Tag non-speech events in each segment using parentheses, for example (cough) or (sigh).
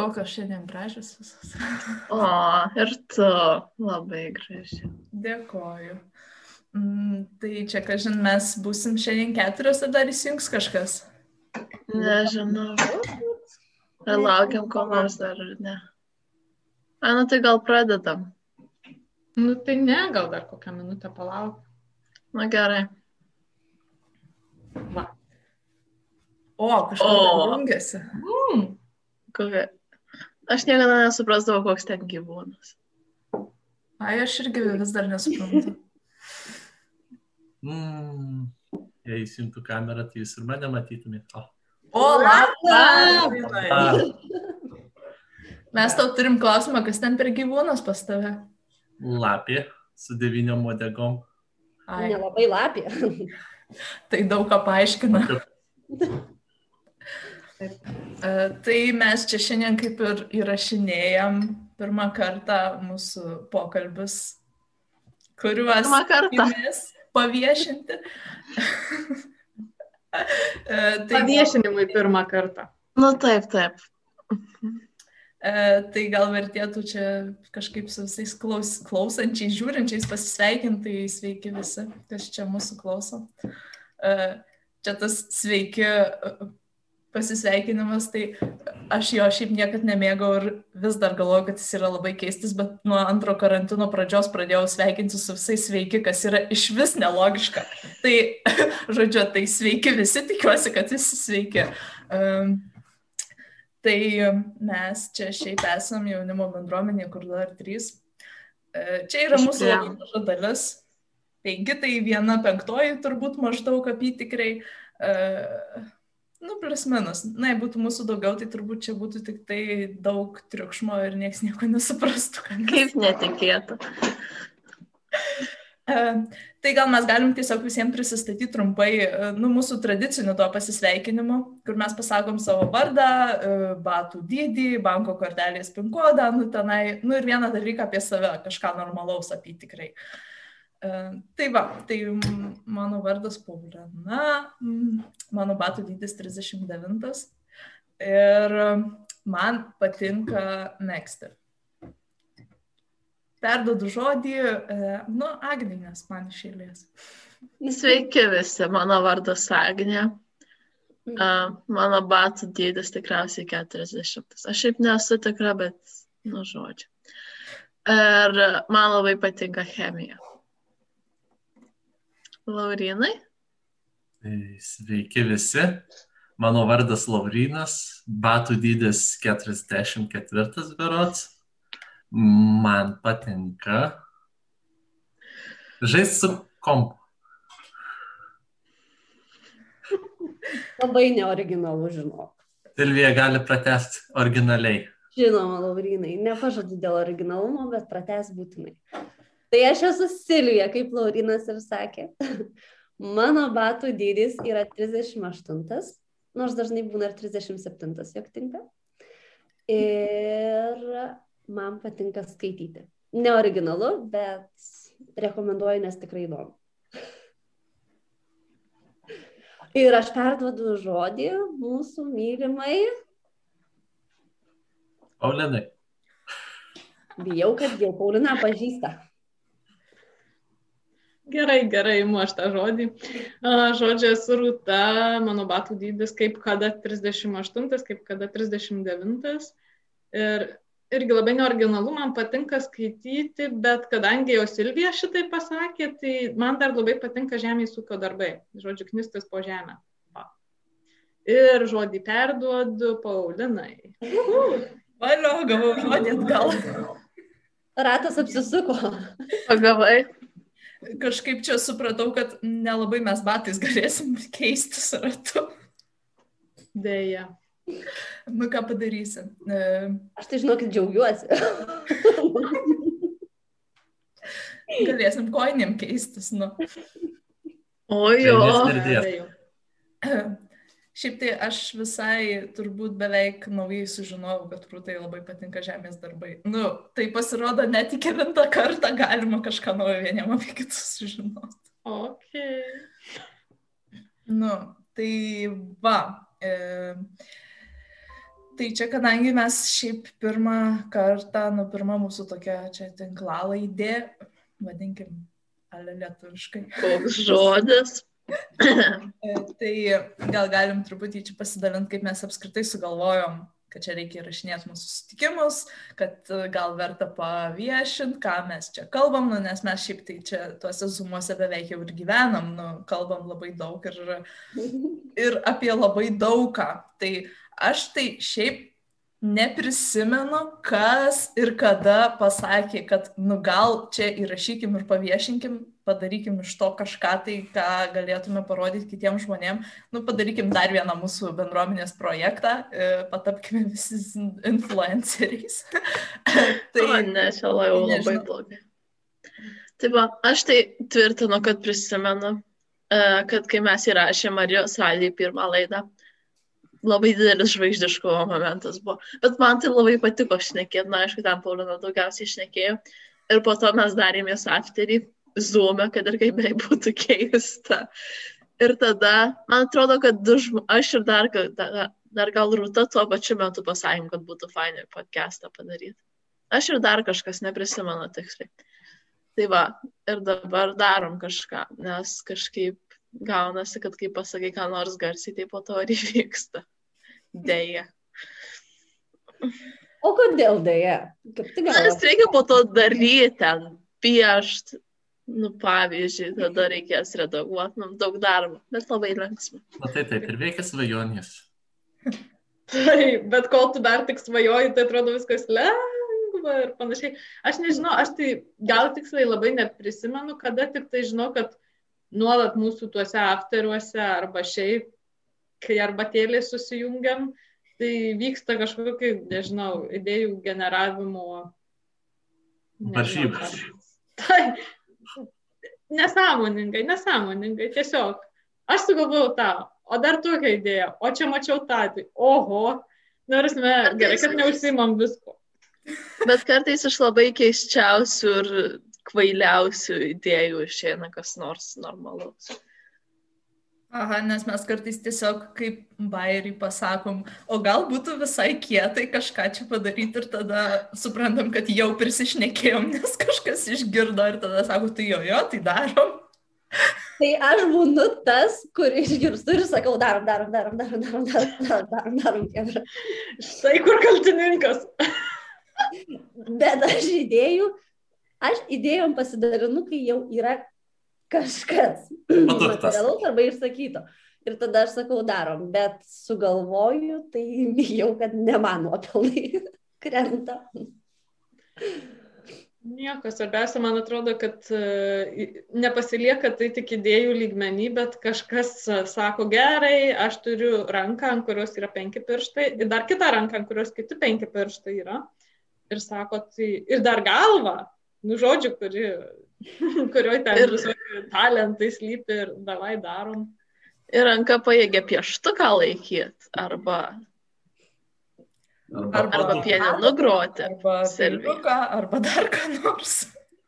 Kokios šiandien gražios visos. O, ir tu labai graži. Dėkoju. Mm, tai čia, kažin, mes būsim šiandien keturios, ar dar įsijungs kažkas? Nežinau. Ar laukiam ko nors dar, ar ne? A, nu tai gal pradedam. Nu tai ne, gal dar kokią minutę palauk. Na gerai. Va. O, kažkas jungiasi. Mm. Kokia... Aš niekada nesuprasdavau, koks ten gyvūnas. Ai, aš irgi vis dar nesuprantu. Mm. Jei įsijungtų kamerą, tai jūs ir mane matytumėte. O. O, labas! Mes tau turim klausimą, kas ten per gyvūnas pas tave? lapė su devyniom modegom. Ai, Nelabai lapė. tai daug ką paaiškina. E, Tai mes čia šiandien kaip ir įrašinėjom pirmą kartą mūsų pokalbius, kuriuos paviešinti. (laughs) E, Tai, Paviešinimui pirmą kartą. Nu taip, taip. e, tai gal vertėtų čia kažkaip su visais klaus, klausančiais, žiūrinčiais pasisveikinti, tai sveiki visi, kas čia mūsų klauso. Čia tas sveiki pasisveikinimas, tai aš jo šiaip niekad nemėgau ir vis dar galvoju, kad jis yra labai keistas, bet nuo antro karantino pradžios pradėjau sveikinti su visais sveiki, kas yra iš vis nelogiška. Tai, (laughs) žodžiu, tai sveiki visi, tikiuosi, kad visi sveiki. Um, tai mes čia šiaip esam jaunimo bendruomenė, kur dar trys. E, Čia yra mūsų labai maža dalis. Penki tai viena penktoji turbūt maždaug apytikrai. Uh, Nu, plius minus. Na, jei būtų mūsų daugiau, tai turbūt čia būtų tik tai daug triukšmo ir niekas nieko nesuprastų. mes- Kaip netikėta. (laughs) E, Tai gal mes galim tiesiog visiems prisistatyti trumpai, e, nu, mūsų tradiciniu to pasisveikinimu, kur mes pasakom savo vardą, e, batų dydį, banko kortelės pin kodą, nu, tenai, nu ir vieną dalyką apie save, kažką normalaus apie tikrai. Tai va, tai mano vardas Paulina, mano batų dydis 39 ir man patinka mėgsti. Perdodu žodį, e, nu, Agninės man iš eilės. Sveiki visi, mano vardas Agnė. Uh, mano batų dydis tikriausiai 40. Aš šiaip nesu tikra, bet, nu, žodžiu. Ir man labai patinka chemija. Laurinai? Tai Sveiki visi. Mano vardas Laurinas, batų dydis 44 berots. Man patinka žaisti su kompu. Labai neoriginalu, žinok. Silvija gali pratesti originaliai. Žinoma, Laurinai, nepažadu dėl originalumo, bet prates būtinai. Tai aš esu Silvija, kaip Laurinas ir sakė. (laughs) Mano batų dydis yra 38, nors dažnai būna ir 37, jog tinka. Ir man patinka skaityti. Neoriginalu, bet rekomenduoju, nes tikrai įdomu. (laughs) Ir aš perduodu žodį mūsų mylimai. Paulinai. Bijau, kad jau Paulina pažįsta. Gerai, gerai, imu aš tą žodį. Esu Rūta, mano batų dydis kaip kada 38, kaip kada 39. Ir irgi labai neoriginalu, man patinka skaityti, bet kadangi jau Silvija šitai pasakė, tai man dar labai patinka žemės ūkio darbai. Žodžiu, knistis po žemę. Va. Ir žodį perduodu Paulinai. Valio, gavau žodį atgal. Ratas apsisuko. Pagavai? Kažkaip čia supratau, kad nelabai mes batais galėsim keistis ratu. Deja. Nu, ką padarysi. E, Aš tai žinokit, džiaugiuosi. Galėsim koinėm keistis, nu. O jo. (coughs) Šiaip tai aš visai turbūt beveik naujai sužinojau, kad Rūtai labai patinka žemės darbai. Nu, tai pasirodo, net į kelintą kartą galima kažką naujo vieniem apie kitus sužinoti. Ok. Nu, tai va. E, tai čia kadangi mes šiaip pirmą kartą, nu pirmą mūsų tokia čia tinklalaidė, vadinkim, ale lietuviškai. Koks žodis. E, tai gal galim truputį čia pasidalinti, kaip mes apskritai sugalvojom kad čia reikia įrašinėti mūsų susitikimus, kad e, gal verta paviešinti, ką mes čia kalbam, nu, nes mes šiaip tai čia tuose zumuose beveik jau ir gyvenam, nu, kalbam labai daug ir, ir apie labai daugą. Tai aš tai šiaip neprisimenu, kas ir kada pasakė, kad nu gal čia įrašykim ir paviešinkim padarykim iš to kažką tai, ką galėtume parodyti kitiems žmonėms. Nu, padarykim dar vieną mūsų bendruomenės projektą, e, patapkime visi influenceriais. (laughs) tai o, ne, čia jau labai blogai. Taip, aš tai tvirtinu, kad prisimenu, e, kad kai mes įrašėme Marijos radiją pirmą laidą, labai didelis žvaigždiškumo momentas buvo. Bet man tai labai patiko šnekėti, na, aišku, ten Paulina daugiausiai šnekėjo. Ir po to mes darėmės afterį zoomę, kad ir kaip bei būtų keista. Ir tada, man atrodo, kad du žmonės, aš ir dar, dar, dar gal rūta tuo pačiu metu pasakėm, kad būtų fainai podcastą padaryti. Aš ir dar kažkas neprisimenu tiksliai. Tai va, ir dabar darom kažką, nes kažkaip gaunasi, kad kai pasakai ką nors garsiai, tai po to ir įvyksta. Deja. O kodėl dėja? Nes reikia po to daryti piešti, Nu, pavyzdžiui, tada reikės redaguoti, nu, daug darbo, bet labai linksma. Na tai taip, ir veikia svajonės. Taip, bet kol tu dar tik svajoji, tai atrodo viskas lengva ir panašiai. Aš nežinau, aš tai gal tiksliai labai neprisimenu, kada tik tai žinau, kad nuolat mūsų tuose afteriuose arba šiaip, kai arbatėlė susijungiam, tai vyksta kažkokie, nežinau, idėjų generavimo. Varžybos. Tai, nesąmoningai, nesąmoningai, tiesiog. Aš sugalvojau tą, o dar tokia idėja, o čia mačiau tą, tai oho, nors mes gerai, kad neužsimam visko. Bet kartais iš labai keiščiausių ir kvailiausių idėjų išeina kas nors normalus. Aha, nes mes kartais tiesiog kaip bairį pasakom, o gal būtų visai kietai kažką čia padaryti ir tada suprantam, kad jau prisišnekėjom, (laughs) nes kažkas išgirdo ir tada sako, tai jo, jo, tai darom. Tai aš būnu tas, kur išgirstu ir sakau, darom, darom, darom, darom, darom, darom, darom, darom, darom, darom. Štai kur kaltininkas. Bet aš idėjų, aš idėjom pasidalinu, kai jau yra kažkas materialaus arba išsakyto. Ir tada aš sakau, darom, bet sugalvoju, tai bijau, kad ne mano pelnai (laughs) krenta. Nieko, svarbiausia, man atrodo, kad nepasilieka tai tik idėjų lygmenį, bet kažkas sako gerai, aš turiu ranką, ant kurios yra penki pirštai, ir dar kitą ranką, ant kurios kiti penki pirštai yra. Ir sako, tai ir dar galva, nu žodžiu, kuri (laughs) kurioje ten ir visokių talentai slypi ir davai darom. Ir ranka pajėgia pieštuką laikyti arba, arba, arba, pieninu groti. Arba silviuką, arba dar ką nors.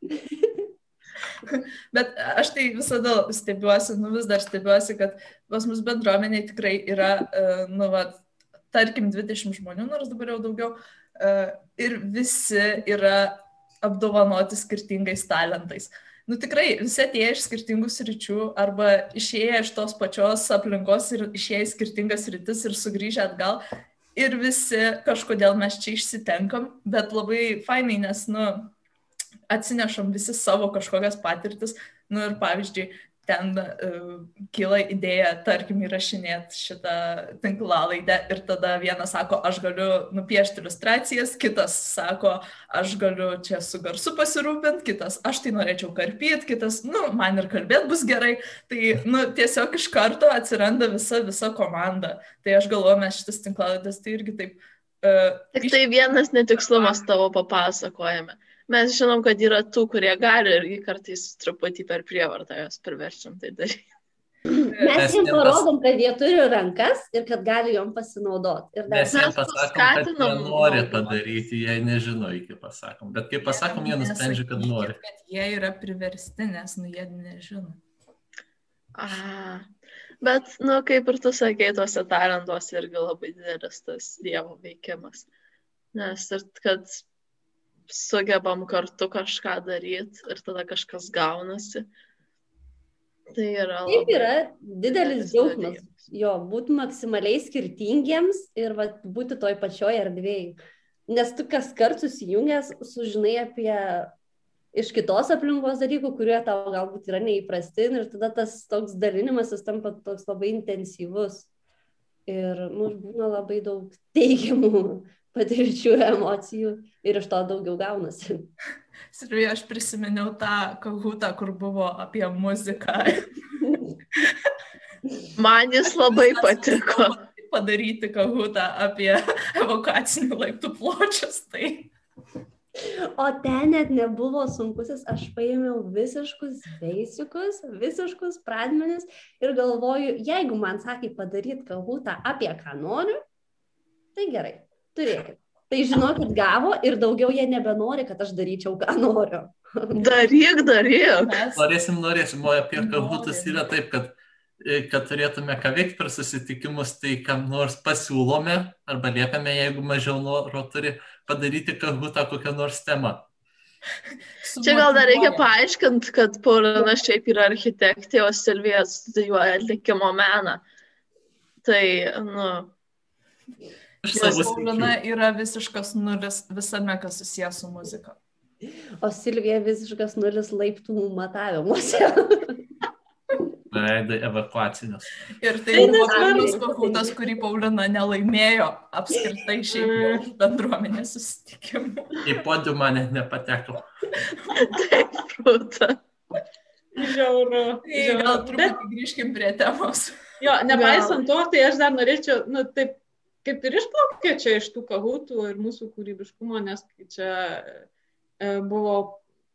(laughs) Bet aš tai visada stebiuosi, nu vis dar stebiuosi, kad pas mus bendruomenė tikrai yra, uh, nu, va, tarkim, 20 žmonių, nors dabar jau daugiau, uh, ir visi yra apdovanoti skirtingais talentais. Nu tikrai, visi atėję iš skirtingų sričių arba išėję iš tos pačios aplinkos ir išėję į skirtingas rytis ir sugrįžę atgal. Ir visi kažkodėl mes čia išsitenkam, bet labai fainai, nes, nu, atsinešam visi savo kažkokias patirtis. Nu ir pavyzdžiui, ten uh, kyla idėja, tarkim, įrašinėti šitą tinklalaidę ir tada vienas sako, aš galiu nupiešti iliustracijas, kitas sako, aš galiu čia su garsu pasirūpinti, kitas, aš tai norėčiau karpyti, kitas, nu, man ir kalbėti bus gerai. Tai, nu, tiesiog iš karto atsiranda visa, visa komanda. Tai aš galvoju, mes šitas tinklalaidės tai irgi taip. Uh, Tik tai vienas netikslumas tavo papasakojame mes žinom, kad yra tų, kurie gali ir kartais truputį per prievartą jos priverčiam tai daryti. Mes jiems parodom, kad jie turi rankas ir kad gali jom pasinaudoti. Ir. Mes jiems pasakom, kad jie nori padaryti, jie nežino iki pasakom. Bet kai pasakom, jie nusprendžia, kad nori. Kad jie yra priversti, nes nu jie nežino. A, Bet, nu, kaip ir tu sakei, tuose talentuose irgi labai didelis tas Dievo veikimas. Nes ir kad sugebam kartu kažką daryti ir tada kažkas gaunasi. Tai yra. Taip yra didelis džiaugsmas. Jo, būti maksimaliai skirtingiems ir va, būti toj pačioj erdvėjai. Nes tu kas kart susijungęs sužinai apie iš kitos aplinkos dalykų, kurie tau galbūt yra neįprasti ir tada tas toks dalinimasis tampa toks labai intensyvus. Ir nu, būna labai daug teigiamų patirčių, emocijų ir iš to daugiau gaunasi. Silvija, aš prisiminiau tą kahutą, kur buvo apie muziką. Man jis labai patiko. Padaryti kahutą apie evokacinių laiptų pločius. Tai O ten net nebuvo sunkusis, aš paėmiau visiškus beisikus, visiškus pradmenis ir galvoju, jeigu man sakai padaryti kahutą apie ką noriu, tai gerai, turėkit. Tai žinokit, gavo ir daugiau jie nebenori, kad aš daryčiau, ką noriu. Daryk, daryk. mes Norėsim, norėsim, o apie kahutus Norim. yra taip, kad, e, kad turėtume ką veikti per susitikimus, tai kam nors pasiūlome arba liepiame, jeigu mažiau noro turi padaryti kahutą kokią nors temą. Čia gal dar reikia paaiškinti, kad Paulina šiaip yra architektė, o Silvija studijuoja atlikimo meną. Tai, nu, Nes Paulina yra visiškas nulis visame, kas susijęs su muzika. O Silvija visiškas nulis laiptų matavimuose. Veidai evakuacinius. Ir tai buvo pirmas kahutas, kurį Paulina nelaimėjo apskritai šiaip jau bendruomenės susitikimų. Į podiumą net nepateko. taip, rūta. Žiauru. Tai žiauru. gal truputį grįžkim prie temos. Jo, nepaisant to, tai aš dar norėčiau, nu, taip, kaip ir išplaukė čia iš tų kahutų ir mūsų kūrybiškumo, nes čia e, buvo,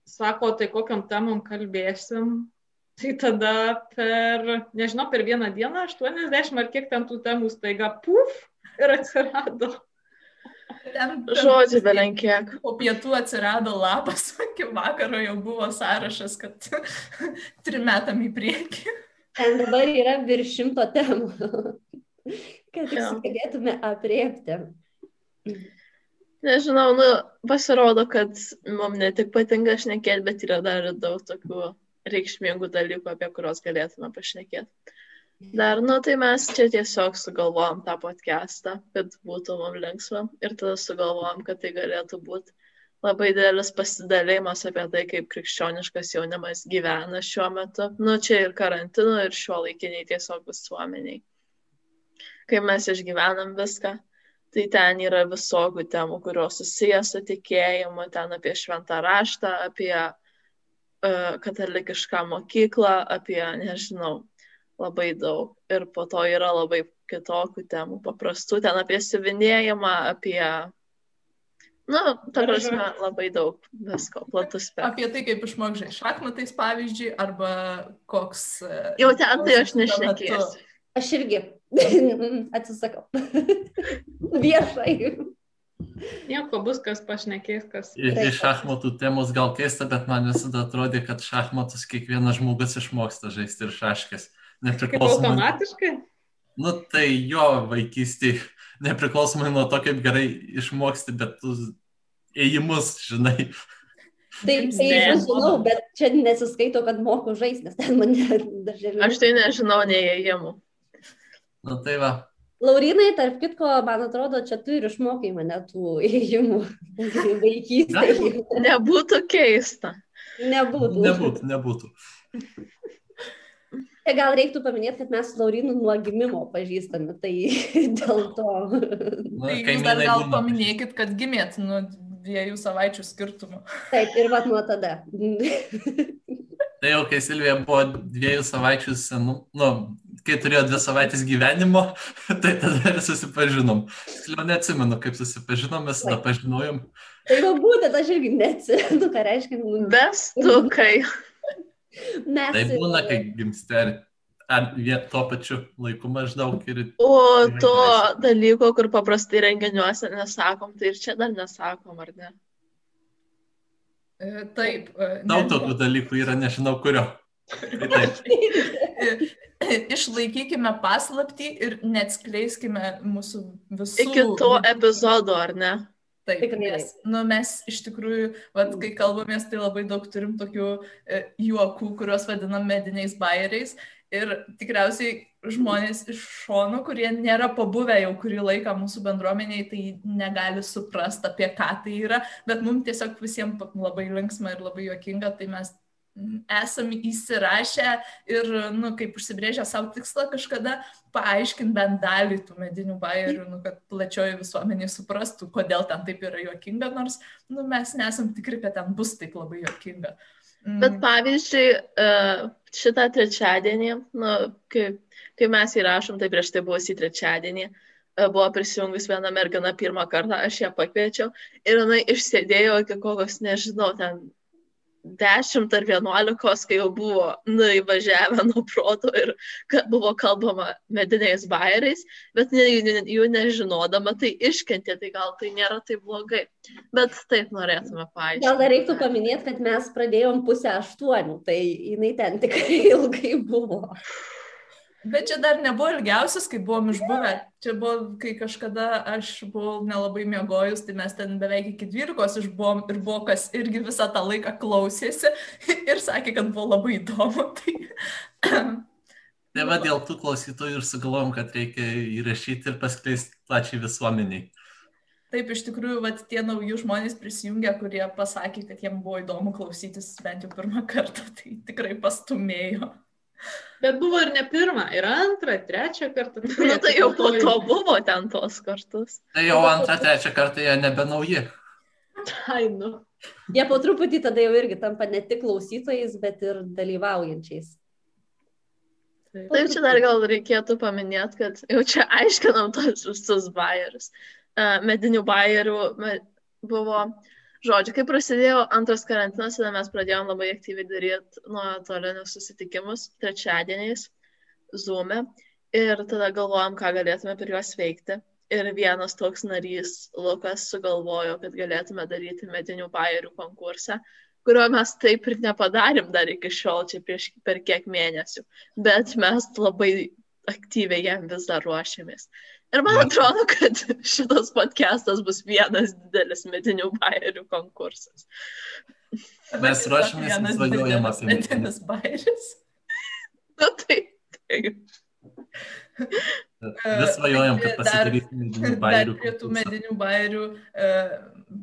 sako, tai kokiam temam kalbėsim, tai tada per, nežinau, per vieną dieną 80 ar kiek ten tų temų staiga, puf, ir atsirado. Ten, Žodžiu, belenkiek. Po pietų atsirado lapas, (laughs) iki vakaro jau buvo sąrašas, kad (laughs) trim metam į priekį. Ten dabar yra virš šimto temų. (laughs) Kad tik Jo. sugebėtume apriepti. Nežinau, nu, pasirodo, kad mums ne tik patinka šnekėti, bet yra dar daug tokių reikšmingų dalykų, apie kuriuos galėtume pašnekėti. Dar, nu, tai mes čia tiesiog sugalvojom tą podcastą, kad būtų mums linksma ir tada sugalvojom, kad tai galėtų būti labai didelis pasidalėjimas apie tai, kaip krikščioniškas jaunimas gyvena šiuo metu. Nu, čia ir karantino, ir šiuo laikiniai tiesiog visuomeniai. Kaip mes išgyvenam viską. Tai ten yra visokių temų, kurios susijęs su tikėjimu, ten apie šventą raštą, apie uh, katalikišką mokyklą, apie, nežinau, labai daug. Ir po to yra labai kitokių temų, paprastų, ten apie siuvinėjimą, apie, nu, ta prasme, labai daug visko, platus spektras. Apie tai, kaip išmokžai šachmatais, pavyzdžiui, arba koks... e, Jau ten tai aš nešnekėsiu. Aš irgi (laughs) atsisakau. (laughs) Viešai. Nieko bus, kas pašnekės, kas. Ir Taip. iš šachmatų temos gal keista, bet man visada atrodė, kad šachmatus kiekvienas žmogus išmoksta žaisti ir šaškės. Nepriklausomai. automatiškai? Nu tai jo vaikystėje, nepriklausomai nuo to, kaip gerai išmoksti, bet tu ėjimus, žinai. Tai, Jums tai aš žinau, bet čia nesiskaito, kad moku žaisti, nes ten mane darželį. Aš tai nežinau neįėjimų. Nu tai va. Laurinai, tarp kitko, man atrodo, čia tu ir išmokai mane tų įėjimų (laughs) vaikystėje. Nebūtų keista. Nebūtų. Nebūtų, nebūtų. Tai gal reiktų paminėti, kad mes su Laurinu nuo gimimo pažįstami, tai (laughs) dėl to. Nu, Tai jūs dar gal būna. paminėkit, kad gimėt nuo dviejų savaičių skirtumų. Taip, ir vad nuo tada. Tai jau kai Silvija buvo dviejų savaičių senų, nu, kai turėjo dvi savaitės gyvenimo, (laughs) tai tada ir susipažinom. Tiksliau neatsimenu, kaip susipažinom, mes tada pažinojom. Tai va būtent aš irgi neatsimenu, ką reiškia. Bestukai. Mes. Tai būna, kai gimsteri. Ar tuo pačiu laiku maždaug ir... O to dalyko, kur paprastai renginiuose nesakom, tai ir čia dar nesakom, ar ne? E, Taip. e, Daug tokių dalykų yra, nežinau kurio. Išlaikykime paslapti ir neatskleiskime mūsų visų. Iki to epizodo, ar ne? Taip, nes nu, mes iš tikrųjų, vat, kai kalbamės, tai labai daug turim tokių e, juokų, kuriuos vadinam mediniais bairiais. Ir tikriausiai žmonės iš šono, kurie nėra pabuvę jau kurį laiką mūsų bendruomeniai, tai negali suprasti, apie ką tai yra, bet mums tiesiog visiems labai linksma ir labai juokinga, tai mes esam įsirašę ir, nu, kaip užsibrėžę savo tikslą kažkada paaiškinti bent dalį tų medinių bairių, nu, kad plačioji visuomenė suprastų, kodėl ten taip yra juokinga, nors, nu, mes nesam tikri, kad ten bus taip labai juokinga. Mm. Bet pavyzdžiui, e, šitą trečiadienį, nu, kai, kai mes įrašom, tai prieš tai buvusį trečiadienį, e, buvo prisijungus viena mergina pirmą kartą, aš ją pakviečiau ir jinai išsėdėjo iki kokios, nežinau, ten dešimt ar vienuolikos, kai jau buvo nu, įvažiavę nuo proto ir buvo kalbama mediniais bairiais, bet ne, jų nežinodama, tai iškentė, tai gal tai nėra taip blogai. Bet taip norėtume paaiškinti. Gal dar reiktų paminėti, kad mes pradėjom pusę aštuonių, tai jinai ten tikrai (laughs) ilgai buvo. Bet čia dar nebuvo ilgiausias, kai buvom išbuvę. Čia buvo, kai kažkada aš buvau nelabai miegojus, tai mes ten beveik iki 12 išbuvom ir buvo kas irgi visą tą laiką klausėsi (laughs) ir sakė, kad buvo labai įdomu. (laughs) Tai... Tai va dėl tų klausytojų ir sugalvojom, kad reikia įrašyti ir paskleisti plačiai visuomeniai. Taip, iš tikrųjų, vat, tie nauji žmonės prisijungė, kurie pasakė, kad jiems buvo įdomu klausytis bent jau pirmą kartą, (laughs) tai tikrai pastumėjo. Bet buvo ir ne pirmą, ir antrą, trečią kartą. (laughs) Nu, tai jau po to buvo ten tos kartus. Tai jau antrą, trečią kartą jie nebe nauji. Ai, nu. Jie po truputį tada jau irgi tampa ne tik klausytojais, bet ir dalyvaujančiais. Taip. Taip, čia dar gal reikėtų paminėti, kad jau čia (laughs) aiškinam tos visus bairius. Uh, medinių bairių me, buvo, žodžiu, kai prasidėjo antras karantinas, tada mes pradėjom labai aktyviai daryti nuotolinius susitikimus trečiadieniais, Zoom'e. Ir tada galvojom, ką galėtume per juos veikti. Ir vienas toks narys, Lukas, sugalvojo, kad galėtume daryti medinių bairių konkursą, kurio mes taip ir nepadarėm dar iki šiol, čia prieš per kiek mėnesių. Bet mes labai aktyviai jam vis dar ruošiamės. Ir man atrodo, kad šitas podcastas bus vienas didelis medinių bairių konkursas. Mes ruošiamės, svajojam didelis apie medinis bairis. (laughs) Na tai, tai. Vis svajojam, kad Dar- pasidarysime medinių Dar bairių. prie tų medinių bairių e,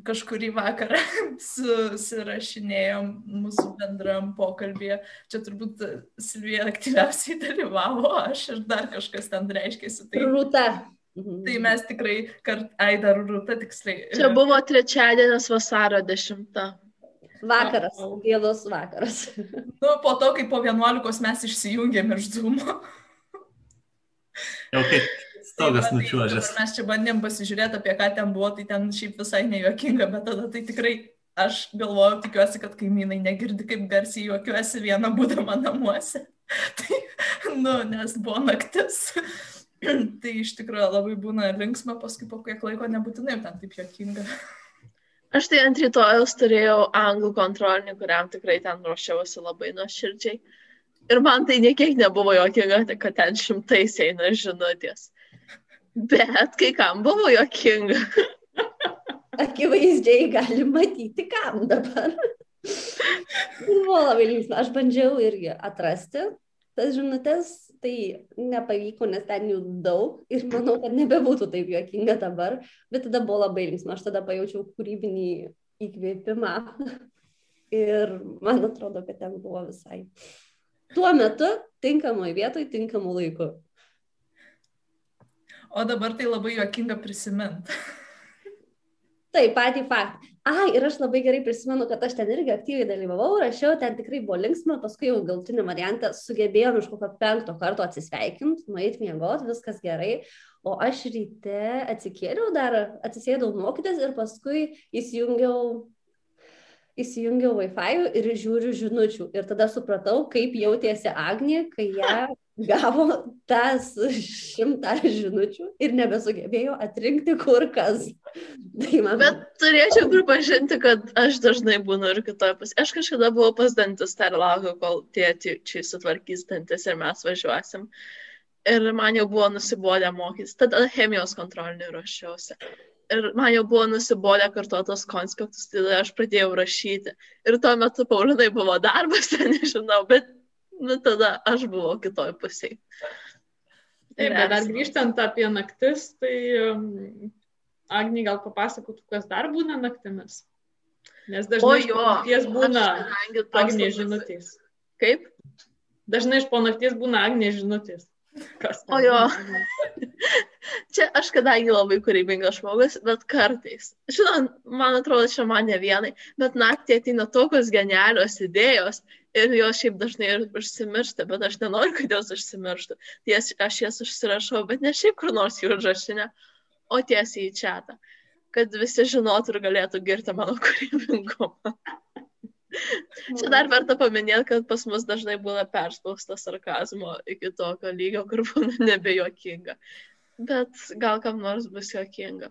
kažkurį vakarą (laughs) susirašinėjom mūsų bendram pokalbėje. Čia turbūt Silvija aktyviausiai dalyvavo, aš ir dar kažkas ten reiškėsi. Tai, Rūta. Mhm. tai mes tikrai kart, ai dar rūta tiksliai. Čia buvo trečiadienis vasario 10. Vakaras, Au, au. vėlus vakaras. (laughs) Nu, po to, kai po 11 mes išsijungėm iš Zoomo. (laughs) Jau kaip stogas Tai tai nučiuožęs. dabar Mes čia bandėm pasižiūrėti, apie ką ten buvo, tai ten šiaip visai nejuokinga, bet tada tai tikrai aš galvoju, tikiuosi, kad kaimynai negirdi, kaip garsiai juokiuosi viena būdama namuose. (laughs) tai, nu, nes buvo naktis. (clears throat) tai iš tikrųjų labai būna linksma, paskui po kiek laiko nebūtinai ten taip juokinga. Aš tai ant rytojus turėjau anglų kontrolinį, kuriam tikrai ten ruošiausi labai nuoširdžiai. Ir man tai niekiek nebuvo jokinga, kad ten šimtais eina žinutės. Bet kai kam buvo jokinga. (laughs) Akivaizdžiai gali matyti, kam dabar. (laughs) Buvo labai linksma. Aš bandžiau irgi atrasti tas žinutės, tai nepavyko, nes ten jų daug ir manau, kad nebebūtų taip juokinga dabar, bet tada buvo labai linksma. Aš tada pajaučiau kūrybinį įkvėpimą (laughs) ir man atrodo, kad ten buvo visai. Tuo metu tinkamoje vietoje, tinkamu laiku. O dabar tai labai juokinga prisimint. Taip, patį faktą. Ai, ir aš labai gerai prisimenu, kad aš ten irgi aktyviai dalyvavau, rašiau, ten tikrai buvo linksma, paskui jau galtinį variantą sugebėjom iš kokio penkto karto atsisveikinti, nueiti miegoti, viskas gerai. O aš ryte atsikėliau, dar atsisėdau mokytis ir paskui įsijungiau, įsijungiau Wi-Fi ir žiūriu žinučių. Ir tada supratau, kaip jautėsi Agnė, kai ją (laughs) gavo tas šimtą žinučių ir nebesugebėjo atrinkti kur kas. Tai man... Bet turėčiau pripažinti, kad aš dažnai būnu ir kitoje pusėje. Aš kažkada buvau pas dantis ir laukiu, kol tėti čia sutvarkys dantis ir mes važiuosim. Ir man jau buvo nusibodę mokytis. Tada chemijos kontrolinį ruošiausi. Ir man jau buvo nusibodę kartuotos konspektus, tada aš pradėjau rašyti. Ir tuo metu Paulinai buvo darbas, (laughs) nežinau, bet nu, tada aš buvau kitoje pusėje. Taip, bet dar grįžtant apie naktis, tai um, Agni gal papasakotų, kas dar būna naktimis. Nes dažnai iš nakties būna Agnė žinutės. Kaip? Dažnai iš po nakties būna Agnė žinutės. O jo. čia aš kadangi labai kūrybingas žmogus, bet kartais. Žinot, man atrodo, čia man ne vienai, bet naktį ateina tokios genialios idėjos ir jos šiaip dažnai ir užsimiršta, bet aš nenoriu, kad jos užsimirštų. Tai aš jas užsirašau, bet ne šiaip kur nors jų užrašinę, o tiesiai į čia, kad visi žinotų ir galėtų girti mano kūrybingumą. Čia dar verta paminėti, kad pas mus dažnai būna perspaustas sarkazmo iki tokio lygio, kur būna (laughs) nebejokinga. Bet gal kam nors bus jokinga.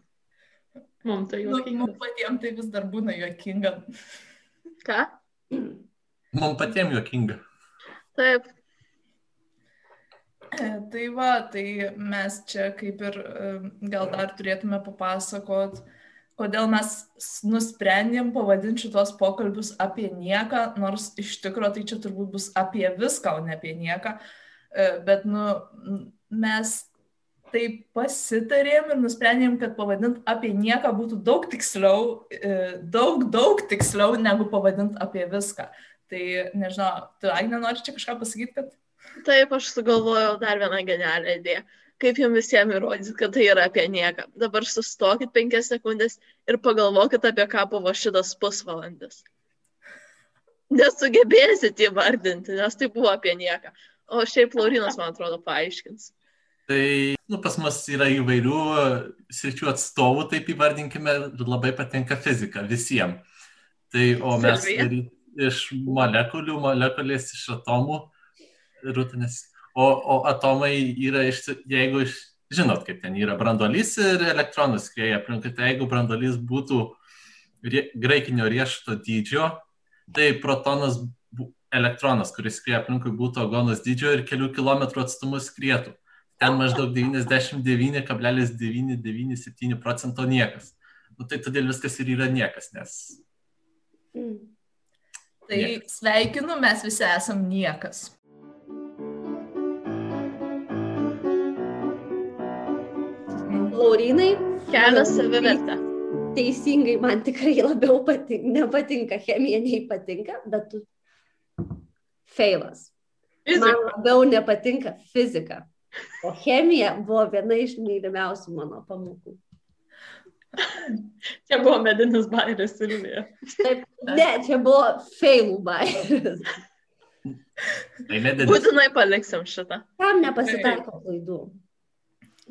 Mums tai jokinga. Nu, mums patiems tai vis dar būna jokinga. Ką? Mums patiems jokinga. Taip, E, tai va, tai mes čia kaip ir e, gal dar turėtume papasakot, kodėl mes nusprendėm pavadinti šitos pokalbius apie nieką, nors iš tikrųjų tai čia turbūt bus apie viską, o ne apie nieką. E, bet, nu, mes taip pasitarėm ir nusprendėm, kad pavadint apie nieką būtų daug tiksliau, daug, daug tiksliau negu pavadint apie viską. Tai nežinau, tu Agne nori čia kažką pasakyti, kad Taip, aš sugalvojau dar vieną genialią idėją. Kaip jums visiems įrodyti, kad tai yra apie nieką. Dabar sustokit penkias sekundės ir pagalvokit, apie ką buvo šitas pusvalandis. Nesugebėsit įvardinti, nes tai buvo apie nieką. O šiaip Laurinas, man atrodo, paaiškins. Tai nu, pas mus yra įvairių sričių atstovų, taip įvardinkime, ir labai patinka fizika visiems. Tai o mes ir iš molekulių, molekulės iš atomų rūtinis. O, o atomai yra, iš, jeigu iš, žinot, kaip ten yra brandolys ir elektronas skrieja aplinkui, tai jeigu brandolys būtų rie, graikinio riešuto dydžio, tai protonas, elektronas, kuris skrieja aplinkui, būtų agonas dydžio ir kelių kilometrų atstumu skrietų. Ten maždaug 99,997 procento niekas. Nu, tai todėl viskas ir yra niekas, nes. Mm. Tai niekas. sveikinu, mes visi esam niekas. Laurinai. Kelia savivertę. Teisingai, man tikrai labiau patinka, nepatinka chemija, nei patinka, bet tu feilas. Fizika. Man labiau nepatinka fizika. O chemija buvo viena iš mylimiausių mano pamokų. (laughs) Čia buvo medinis bairis, Silvija. Taip, ne, čia buvo failų bairis. Tai medinis. Būtinai paliksim šitą. Kam nepasitaiko klaidų?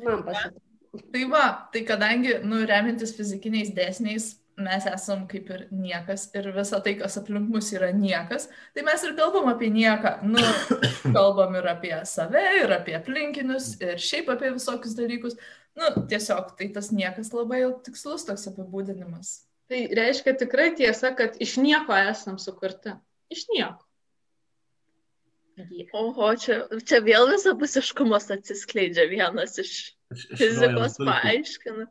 Man pasitaiko. Tai va, tai kadangi, nu, remintis fizikiniais dėsniais, mes esam kaip ir niekas ir visa tai, kas aplink mus yra niekas, tai mes ir kalbam apie nieką. Nu, (coughs) kalbam ir apie save, ir apie aplinkinius, ir šiaip apie visokius dalykus. Nu, tiesiog tai tas niekas labai tikslus toks apibūdinimas. Tai reiškia tikrai tiesa, kad iš nieko esam sukurti. Iš nieko. Oho, čia, čia vėl visapusiškumas atsiskleidžia vienas iš fizikos paaiškina.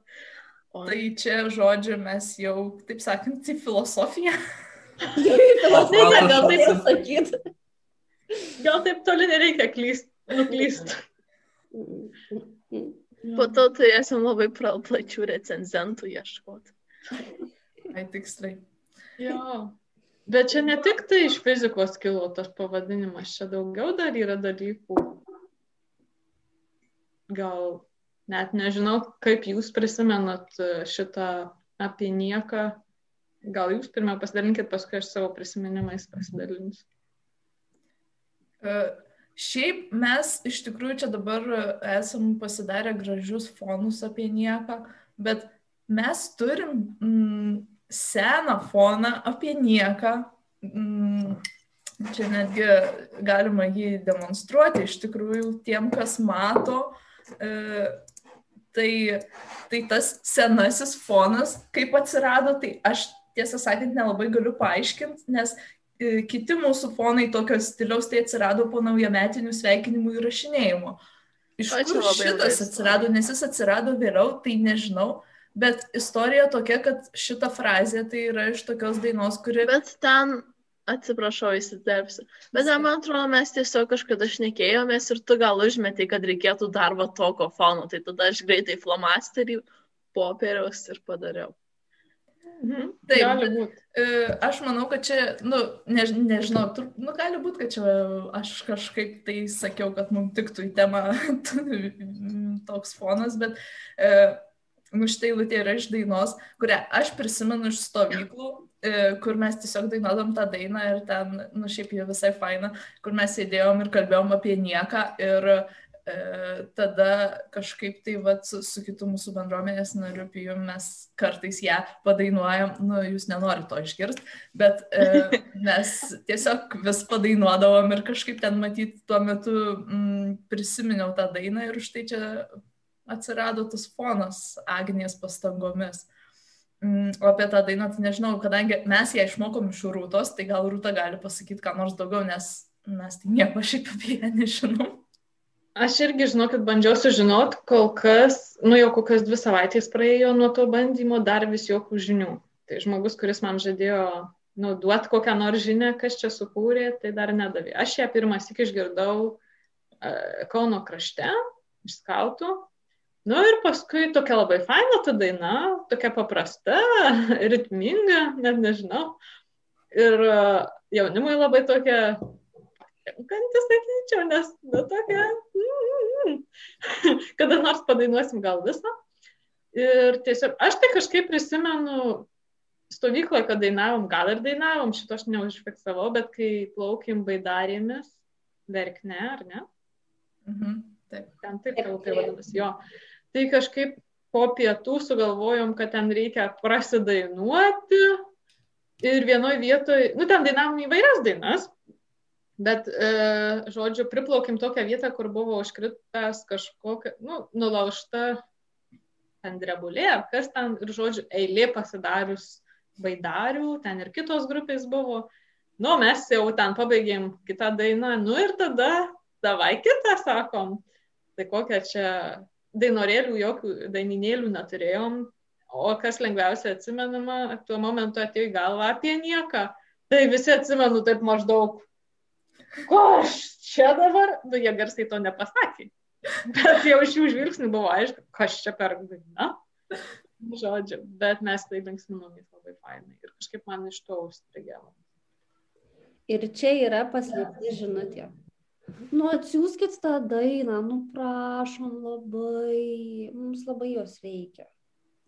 O... Tai čia, žodžiu, mes jau, taip sakant, į filosofiją. (laughs) Filosofija gal taip sakyti. Gal taip toli nereikia klyst, nuklyst. Po to turėsim labai plačių recenzentų ieškoti. Ai, tiksliai. Jo. Bet čia ne tik tai iš fizikos kilo tas pavadinimas, čia daugiau dar yra dalykų. Gal net nežinau, kaip jūs prisimenat šitą apie nieką. Gal jūs pirmą pasidalinkit, paskui aš savo prisiminimais pasidalinsiu. Uh, šiaip mes iš tikrųjų čia dabar esam pasidarę gražius fonus apie nieką, bet mes turim mm, seną foną apie nieką. Mm, čia netgi galima jį demonstruoti iš tikrųjų tiem, kas mato. E, Tai, tai tas senasis fonas, kaip atsirado, tai aš tiesą sakant nelabai galiu paaiškinti, nes e, kiti mūsų fonai tokio stiliaus tai atsirado po naujametinių sveikinimų įrašinėjimo. Iš kur šitas atsirado, nes jis atsirado vėliau, tai nežinau, bet istorija tokia, kad šita frazė tai yra iš tokios dainos, kuri... Bet ten, atsiprašau, įsiterpsiu, bet ten, man atrodo, mes tiesiog kažkada šnekėjomės ir tu gal užmetai, kad reikėtų darbo toko fono, tai tada aš greitai flomasterį popieriaus ir padariau. Mhm. Taip, gali būti. E, aš manau, kad čia, nu, ne, nežinau, tur, nu, gali būti, kad čia aš kažkaip tai sakiau, kad mums tiktų į temą (laughs) toks fonas, bet e, nu, štai lūtė yra iš dainos, kurią aš prisimenu iš stovyklų, e, kur mes tiesiog dainuodam tą dainą ir ten, nu, šiaip jau visai faina, kur mes sėdėjom ir kalbėjom apie nieką ir e, tada kažkaip tai vat, su, su kitu mūsų bendruomenės nariu pijum mes kartais ją padainuojam, nu jūs nenorite to išgirsti, bet e, (laughs) mes tiesiog vis padainuodavom ir kažkaip ten matyti tuo metu mm, prisiminiau tą dainą ir už tai čia atsirado tas fonas Agnės pastangomis. Mm, o apie tą dainą, tai nežinau, kadangi mes ją išmokom iš rūtos, tai gal rūta gali pasakyti ką nors daugiau, nes mes tai nieko šiaip apie ją nežinom. Aš irgi žinau, kad bandžiau sužinot, kol kas, nu jau kokias dvi savaitės praėjo nuo to bandymo, dar vis jokių žinių. Tai žmogus, kuris man žadėjo nu, duoti kokią nors žinią, kas čia sukūrė, tai dar nedavė. Aš ją pirmas tik išgirdau uh, Kauno krašte, iš skautų. Nu ir paskui tokia labai faina ta daina, tokia paprasta, (laughs) ritminga, net nežinau. Ir uh, jaunimui labai tokia Kanti sakyčiau, nes, nu, tokia, mm, (laughs) kada nors padainuosim gal visą. Ir tiesiog, aš tai kažkaip prisimenu stovykloje, kad dainavom, gal ir dainavom, šito aš neužfiksavau, bet kai plaukim baidarėmis, verkne, ar ne? Mhm, taip. Ten taip, tai tai vadinasi, jo. Tai kažkaip po pietų sugalvojom, kad ten reikia prasidainuoti. Ir vienoje vietoje, nu ten dainavom įvairias dainas, Bet, e, žodžiu, priplaukim tokią vietą, kur buvo užkritęs kažkokia, nu, nulaužta ten drebulė, ar kas ten, ir, žodžiu, eilė pasidarius baidarių, ten ir kitos grupės buvo. Nu, mes jau ten pabaigėm kitą dainą, nu ir tada, davai kitą, sakom. Tai kokią čia dainorėlių, jokių daininėlių neturėjom, o kas lengviausiai atsimenama, tuo momentu atėjo į galvą apie nieką. Tai visi atsimenu taip maždaug ko aš čia dabar, nu jie garsiai to nepasakė. Bet jau iš jų žvilgsnių buvo aišku, kas čia per daina. Žodžiu, bet mes tai linksminomės labai fainai ir kažkaip man iš to užstrigėlo. Ir čia yra paslėpta žinutė. Nu, atsiųskit tą dainą, nu prašom labai, mums labai jos reikia.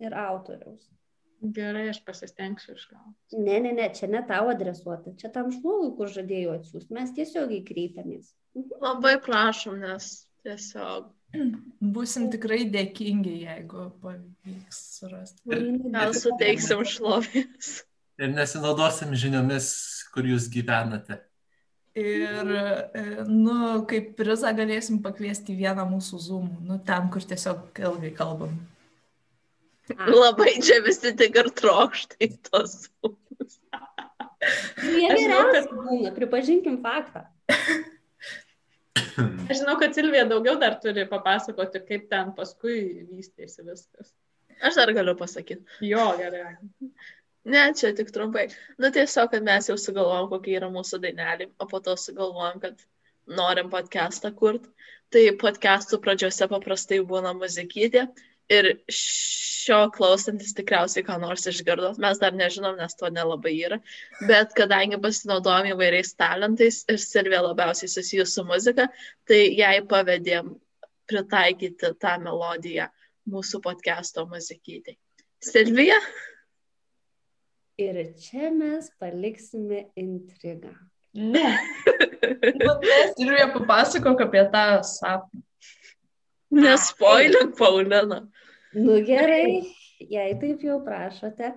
Ir autoriaus. Gerai, aš pasistengsiu išgauti. Ne, ne, ne, čia ne tau adresuota, čia tam žmogui, kur žadėjau atsiųsti, mes tiesiogiai kreipiamės. Mhm. Labai prašom, nes tiesiog. Būsim tikrai dėkingi, jeigu pavyks surasti. Gal suteiksim šlovės. Ir nesinaudosim žiniomis, kur jūs gyvenate. Ir, e, nu, kaip prizą galėsim pakviesti vieną mūsų zoom, nu, ten, kur tiesiog ilgai kalbam. Labai čia visi tik ir trokštai tos sūnus. Jie geriausias būna, pripažinkim faktą. (coughs) Aš žinau, kad Silvija daugiau dar turi papasakoti, kaip ten paskui vystėsi viskas. Aš dar galiu pasakyti. Jo, gerai. Ne, čia tik trumpai. Nu tiesiog, kad mes jau sugalvojom, kokia yra mūsų dainelė, o po to sugalvojom, kad norim podcastą kurti. Tai podcastų pradžiose paprastai būna muzikytė ir šio klausantis tikriausiai ką nors išgirdot, mes dar nežinom, nes to nelabai yra, bet kadangi pasinaudojom įvairiais talentais ir Silvija labiausiai susijus su muzika, tai jai pavedėm pritaikyti tą melodiją mūsų podcast'o muzikytai. Silvija? Ir čia mes paliksime intrigą. Ne. (laughs) Silvija papasakok apie tą sapną. Nespoilink, Paulina. Nu gerai, jei taip jau prašote,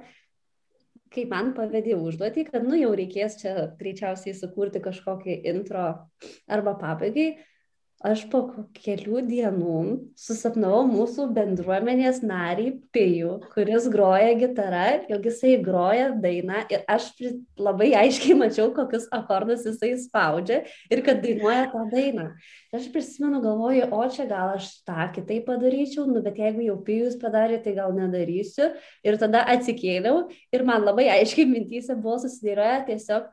kai man pavedė užduotį, kad nu jau reikės čia greičiausiai sukurti kažkokį intro arba pabaigai, aš po kelių dienų susapnavau mūsų bendruomenės narį Pijų, kuris groja gitarą, jog jisai groja dainą ir aš labai aiškiai mačiau, kokius akordus jisai spaudžia ir kad dainuoja tą dainą. Aš prisimenu, galvoju, o čia gal aš tą kitaip padaryčiau, nu, bet jeigu jau Pijus padarė, tai gal nedarysiu. Ir tada atsikėliau ir man labai aiškiai mintys buvo susidėrėję tiesiog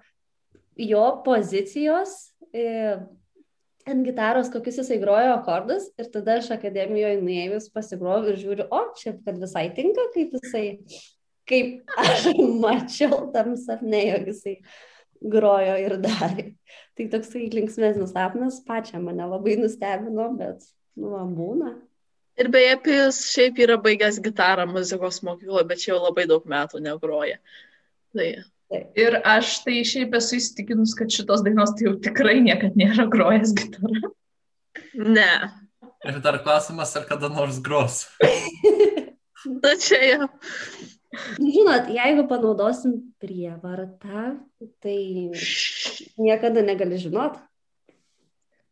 jo pozicijos. E, ant gitaros, kokius jisai grojo akordus ir tada aš akademijoje nuėjus pasigroviu ir žiūriu, o čia kad visai tinka, kaip jisai, kaip aš (laughs) mačiau tam sapne, jog jisai grojo ir darė. Tai toksai linksmesnis sapnas pačią mane labai nustebino, bet, nu, man būna. Ir beje, Pijus šiaip yra baigęs gitarą muzikos mokykloje, bet čia jau labai daug metų negroja. Tai Ir aš tai šiaip esu įsitikinus, kad šitos dainos tai jau tikrai niekada nėra grojęs gitarą. Ne. Ir dar klausimas, ar kada nors gros. (laughs) Na čia jau. Žinot, jeigu panaudosim prievartą, tai niekada negali žinot.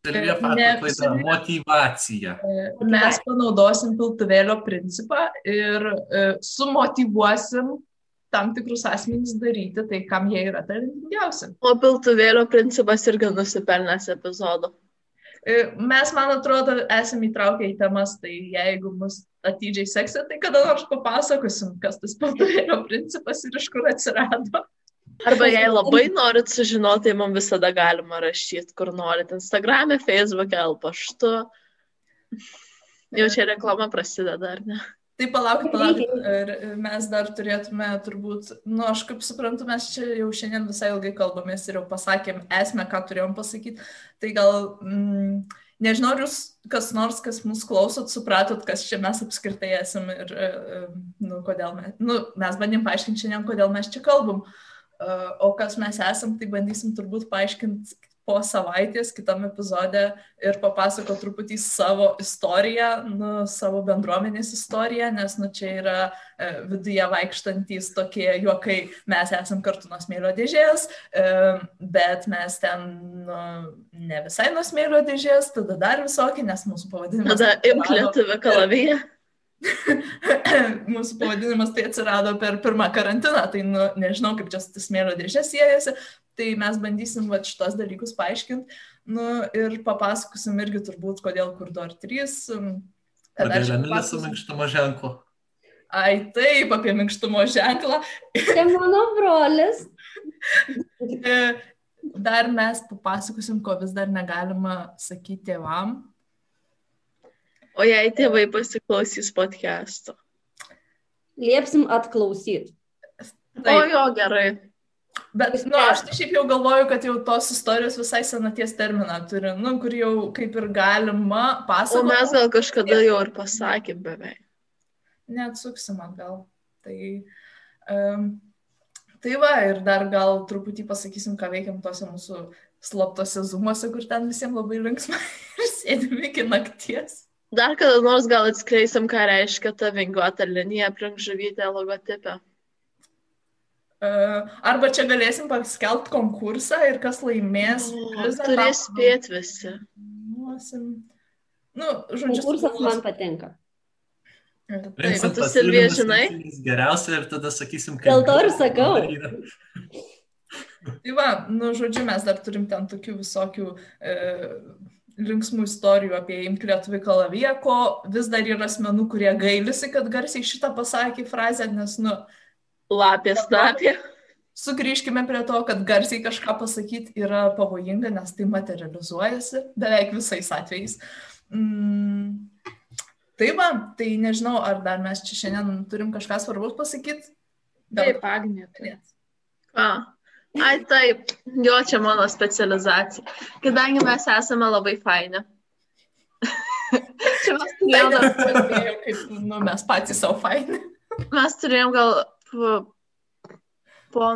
Silvija Fato klaida - motivacija. Mes panaudosim piltuvėlio principą ir e, sumotivuosim tam tikrus asmenys daryti tai, kam jie yra talentingiausi. O piltuvėlio principas irgi nusipelnęs epizodo. E, mes, man atrodo, esame įtraukę į temas, tai jeigu mus atidžiai seksit, tai kada nors papasakosim, kas tas piltuvėlio principas ir iš kur atsirado. Arba jei labai norit sužinoti, tai mums visada galima rašyti, kur norit. Instagram'e, Facebook'e, paštu. Jau čia reklama prasideda, ar ne? Tai palaukit, palaukit. Ir mes dar turėtume turbūt, nu, aš kaip suprantu, mes čia jau šiandien visai ilgai kalbamės ir jau pasakėm esmę, ką turėjom pasakyti. Tai gal, mm, nežinau, ar jūs kas nors, kas mūsų klausot, supratot, kas čia mes apskritai esame ir, e, e, nu, kodėl mes, nu, mes bandėm paaiškinti šiandien, kodėl mes čia kalbam. E, o kas mes esam, tai bandysim turbūt paaiškinti po savaitės kitam epizode ir papasako truputį savo istoriją, nu, savo bendruomenės istoriją, nes nu, čia yra e, viduje vaikštantys tokie juokai, mes esam kartu nuo smėlio dėžės, e, bet mes ten nu, ne visai nuo smėlio dėžės, tada dar visokį, nes mūsų pavadinimas. Tada imk lietuvę kalaviją. (laughs) mūsų pavadinimas tai atsirado per pirmą karantiną, tai nu, nežinau, kaip čia su smėlio dėžė siejasi, Tai mes bandysim va šitos dalykus paaiškinti nu, ir papasakosim irgi turbūt, kodėl kur du ar trys. Kodėl Emilis su minkštumo ženklu? Ai taip, apie minkštumo ženklą. Tai mano brolis. (laughs) E, dar mes papasakosim, ko vis dar negalima sakyti tėvam. O jei tėvai pasiklausys podcast'o? Liepsim atklausyti. O jo, gerai. Bet, nu, aš tai šiaip jau galvoju, kad jau tos istorijos visai senaties terminą turi, nu, kur jau kaip ir galima pasakoti. O mes gal kažkada jau ir pasakėm beveik. Neatsuksim atgal. Tai, um, tai va, ir dar gal truputį pasakysim, ką veikiam tose mūsų slaptose zumuose, kur ten visiems labai linksma (laughs) ir sėdime iki nakties. Dar kada nors gal atskleisim, ką reiškia ta vingiuota linija aplink žuvytę logotipę. Arba čia galėsim paskelbti konkursą ir kas laimės. Turės spėti visi. Nu, žodžiu, konkursas man patinka. Taip, tu Silvija žinai. Geriausia ir tada sakysim, kad. Dėl to ir sakau. Tai va, nu, žodžiu, mes dar turim ten tokių visokių e, linksmų istorijų apie imk lietuvį kalaviją, ko vis dar yra asmenų, kurie gailisi, kad garsiai šitą pasakė frazę, nes, nu, Lapė snapė. Sugrįžkime prie to, kad garsiai kažką pasakyti yra pavojinga, nes tai materializuojasi beveik visais atvejais. Mm. Tai va, tai nežinau, ar dar mes čia šiandien turim kažką svarbaus pasakyti. Taip, Agnė. A. Ai taip, jo čia mano specializacija. Kadangi mes esame labai faini. (laughs) čia mes turėjome, kaip nu, mes patys savo faini. Mes turėjom gal po,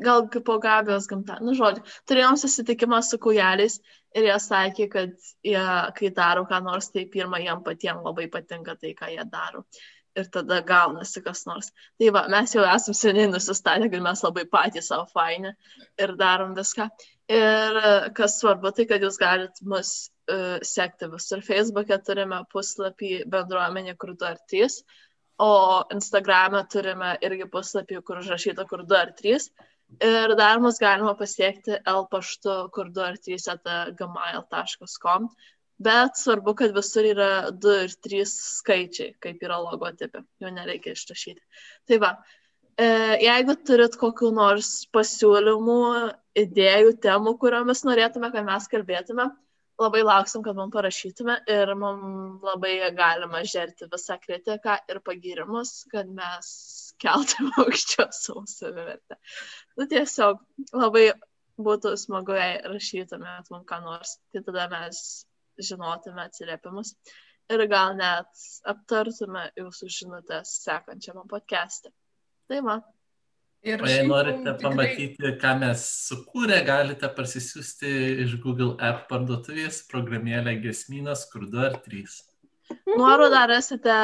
gal po Gabijos gamta, nu žodžiu, turėjom susitikimą su kujeliais ir jie sakė, kad jie, kai daro ką nors, tai pirmą jam patiems labai patinka tai, ką jie daro. Ir tada gaunasi kas nors. Tai va, mes jau esam seniai nusistatę, kad mes labai patys savo fainę ir darom viską. Ir e, kas svarbu, tai kad jūs galite mus uh, sekti visur. Facebook'e turime puslapį bendruomenė kur 2 ar 3, o Instagram'e turime irgi puslapį, kur užrašyta kur 2 ar 3. Ir dar mus galima pasiekti L paštu kur 2 ar 3 atgmail.com. Bet svarbu, kad visur yra 2 ir 3 skaičiai, kaip yra logotipė. Jo nereikia išrašyti. Tai va, E, jeigu turit kokiu nors pasiūlymų, idėjų, temų, kuriomis norėtume, kad mes kalbėtume, labai lauksim, kad mums parašytume ir mums labai galima žerti visą kritiką ir pagirimus, kad mes keltume (laughs) aukščiau savo savivertę. Nu, tiesiog labai būtų smagu, jei rašytumėt mums ką nors, tai tada mes žinotume atsiliepimus ir gal net aptartume jūsų žinutės sekančiame podcast'e. Tai va. Ir o jei norite tikrai... pamatyti, ką mes sukūrė, galite parsisiųsti iš Google App parduotuvės programėlę Gesminas, kur 2 ar 3. Nuorodą rasite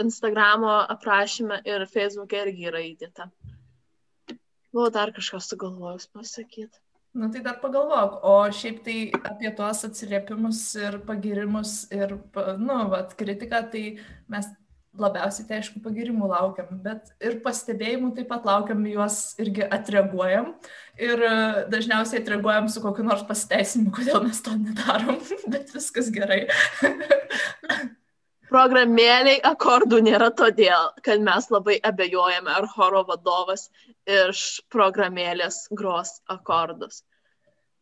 Instagramo aprašymę ir Facebook'e irgi yra įdėta. Buvau dar kažką sugalvojus pasakyti. Na nu, tai dar pagalvok, o šiaip tai apie tuos atsiliepimus ir pagirimus ir, nu, vat, kritiką, tai mes labiausiai tai aišku pagirimų laukiam, bet ir pastebėjimų taip pat laukiam, juos irgi atreaguojam ir e, dažniausiai atreaguojam su kokiu nors pasiteisinimu, kodėl mes to nedarom, (laughs) bet viskas gerai. (laughs) Programėliai akordų nėra todėl, kad mes labai abejojame, ar choro vadovas iš programėlės gros akordus,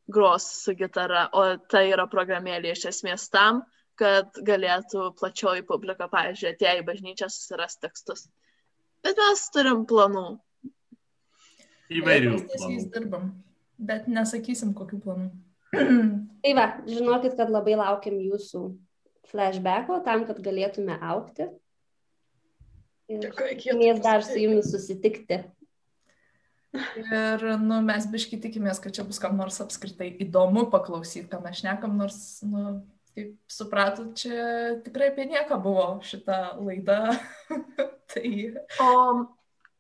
gros su gitara, o tai yra programėlė iš esmės tam, kad galėtų plačioji publika, pavyzdžiui, atėję į bažnyčią susiras tekstus. Bet mes turim planų. Įvairių. Mes dirbam, bet nesakysim, kokių planų. (clears throat) tai va, žinokit, kad labai laukiam jūsų flashbacko tam, kad galėtume aukti. Ir tikimės dar su jumis susitikti. Ir nu, mes biškai tikimės, kad čia bus kam nors apskritai įdomu paklausyti, ką mes šnekam, nors nu, kaip supratot, čia tikrai apie nieką buvo šita laida. (laughs) tai... O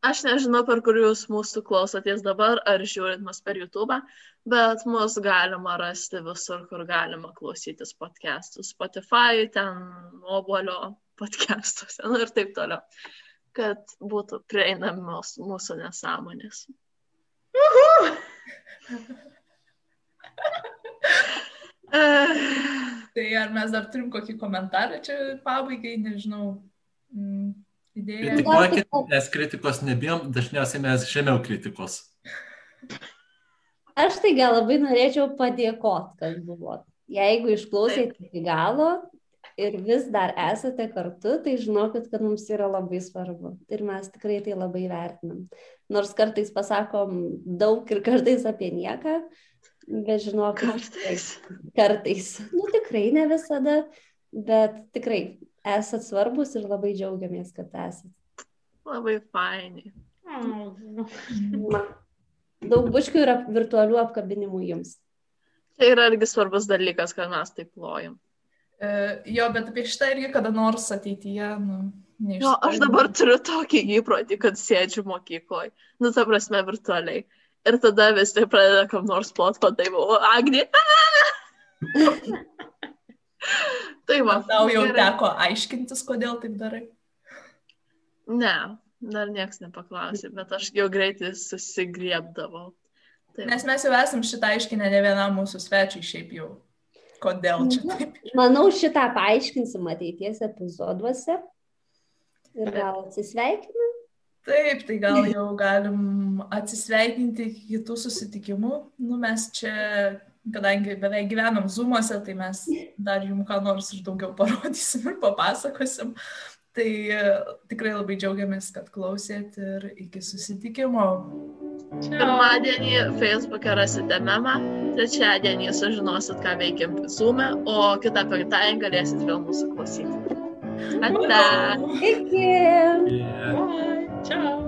aš nežinau, per kur jūs mūsų klausotės dabar, ar žiūrit mus per YouTube, bet mus galima rasti visur, kur galima klausytis podcastų. Spotify, ten obolio podcastuose nu, ir taip toliau. Kad būtų prieinamos mūsų nesąmonės. Tai ar mes dar turim kokį komentarą čia pabaigai, nežinau, mm, idėją. Kritikuokit, nes kritikos nebijom, dažniausiai mes žemiau kritikos. Aš tai gal labai norėčiau padėkoti, kad buvot. Jeigu išklausėte iki galo ir vis dar esate kartu, tai žinokit, kad mums yra labai svarbu. Ir mes tikrai tai labai vertinam. Nors kartais pasakom daug ir kartais apie nieką, Bet žinok, kartais. Kartais. Nu tikrai ne visada, bet tikrai esat svarbus ir labai džiaugiamės, kad esat. Labai fainai. Daug buškių yra virtualių apkabinimų jums. Tai yra irgi svarbus dalykas, kad mes taip plojam. E, jo, bet apie šitą irgi kada nors ateityje, nu. Jo, aš dabar turiu tokį įprotį, kad sėdžiu mokykloje. Nu, ta prasme, virtualiai. Ir tada visi pradeda kam nors plot, tai buvo Agnė. (laughs) tai va. Tau jau gerai. teko aiškintis, kodėl taip darai? Ne, dar niekas nepaklausė, bet aš jau greitai susigriebdavau. Taip. Nes mes jau esam šitą aiškinę ne vienam mūsų svečiui šiaip jau. Kodėl čia taip? Manau, šitą paaiškinsim ateities epizoduose. Ir gal atsisveikinam. Taip, tai gal jau galim atsisveikinti iki kitų susitikimų. Nu, mes čia, kadangi beveik gyvenam zumuose, tai mes dar jums ką nors ir daugiau parodysim ir papasakosim. Tai e, tikrai labai džiaugiamės, kad klausėt ir iki susitikimo. Pirmadienį Facebook'e rasite memą, trečiadienį sužinosit, ką veikiam Zoom'e, o kitą penktadienį galėsit vėl mūsų klausyti. Ate. Iki. Yeah. Bye. Tchau!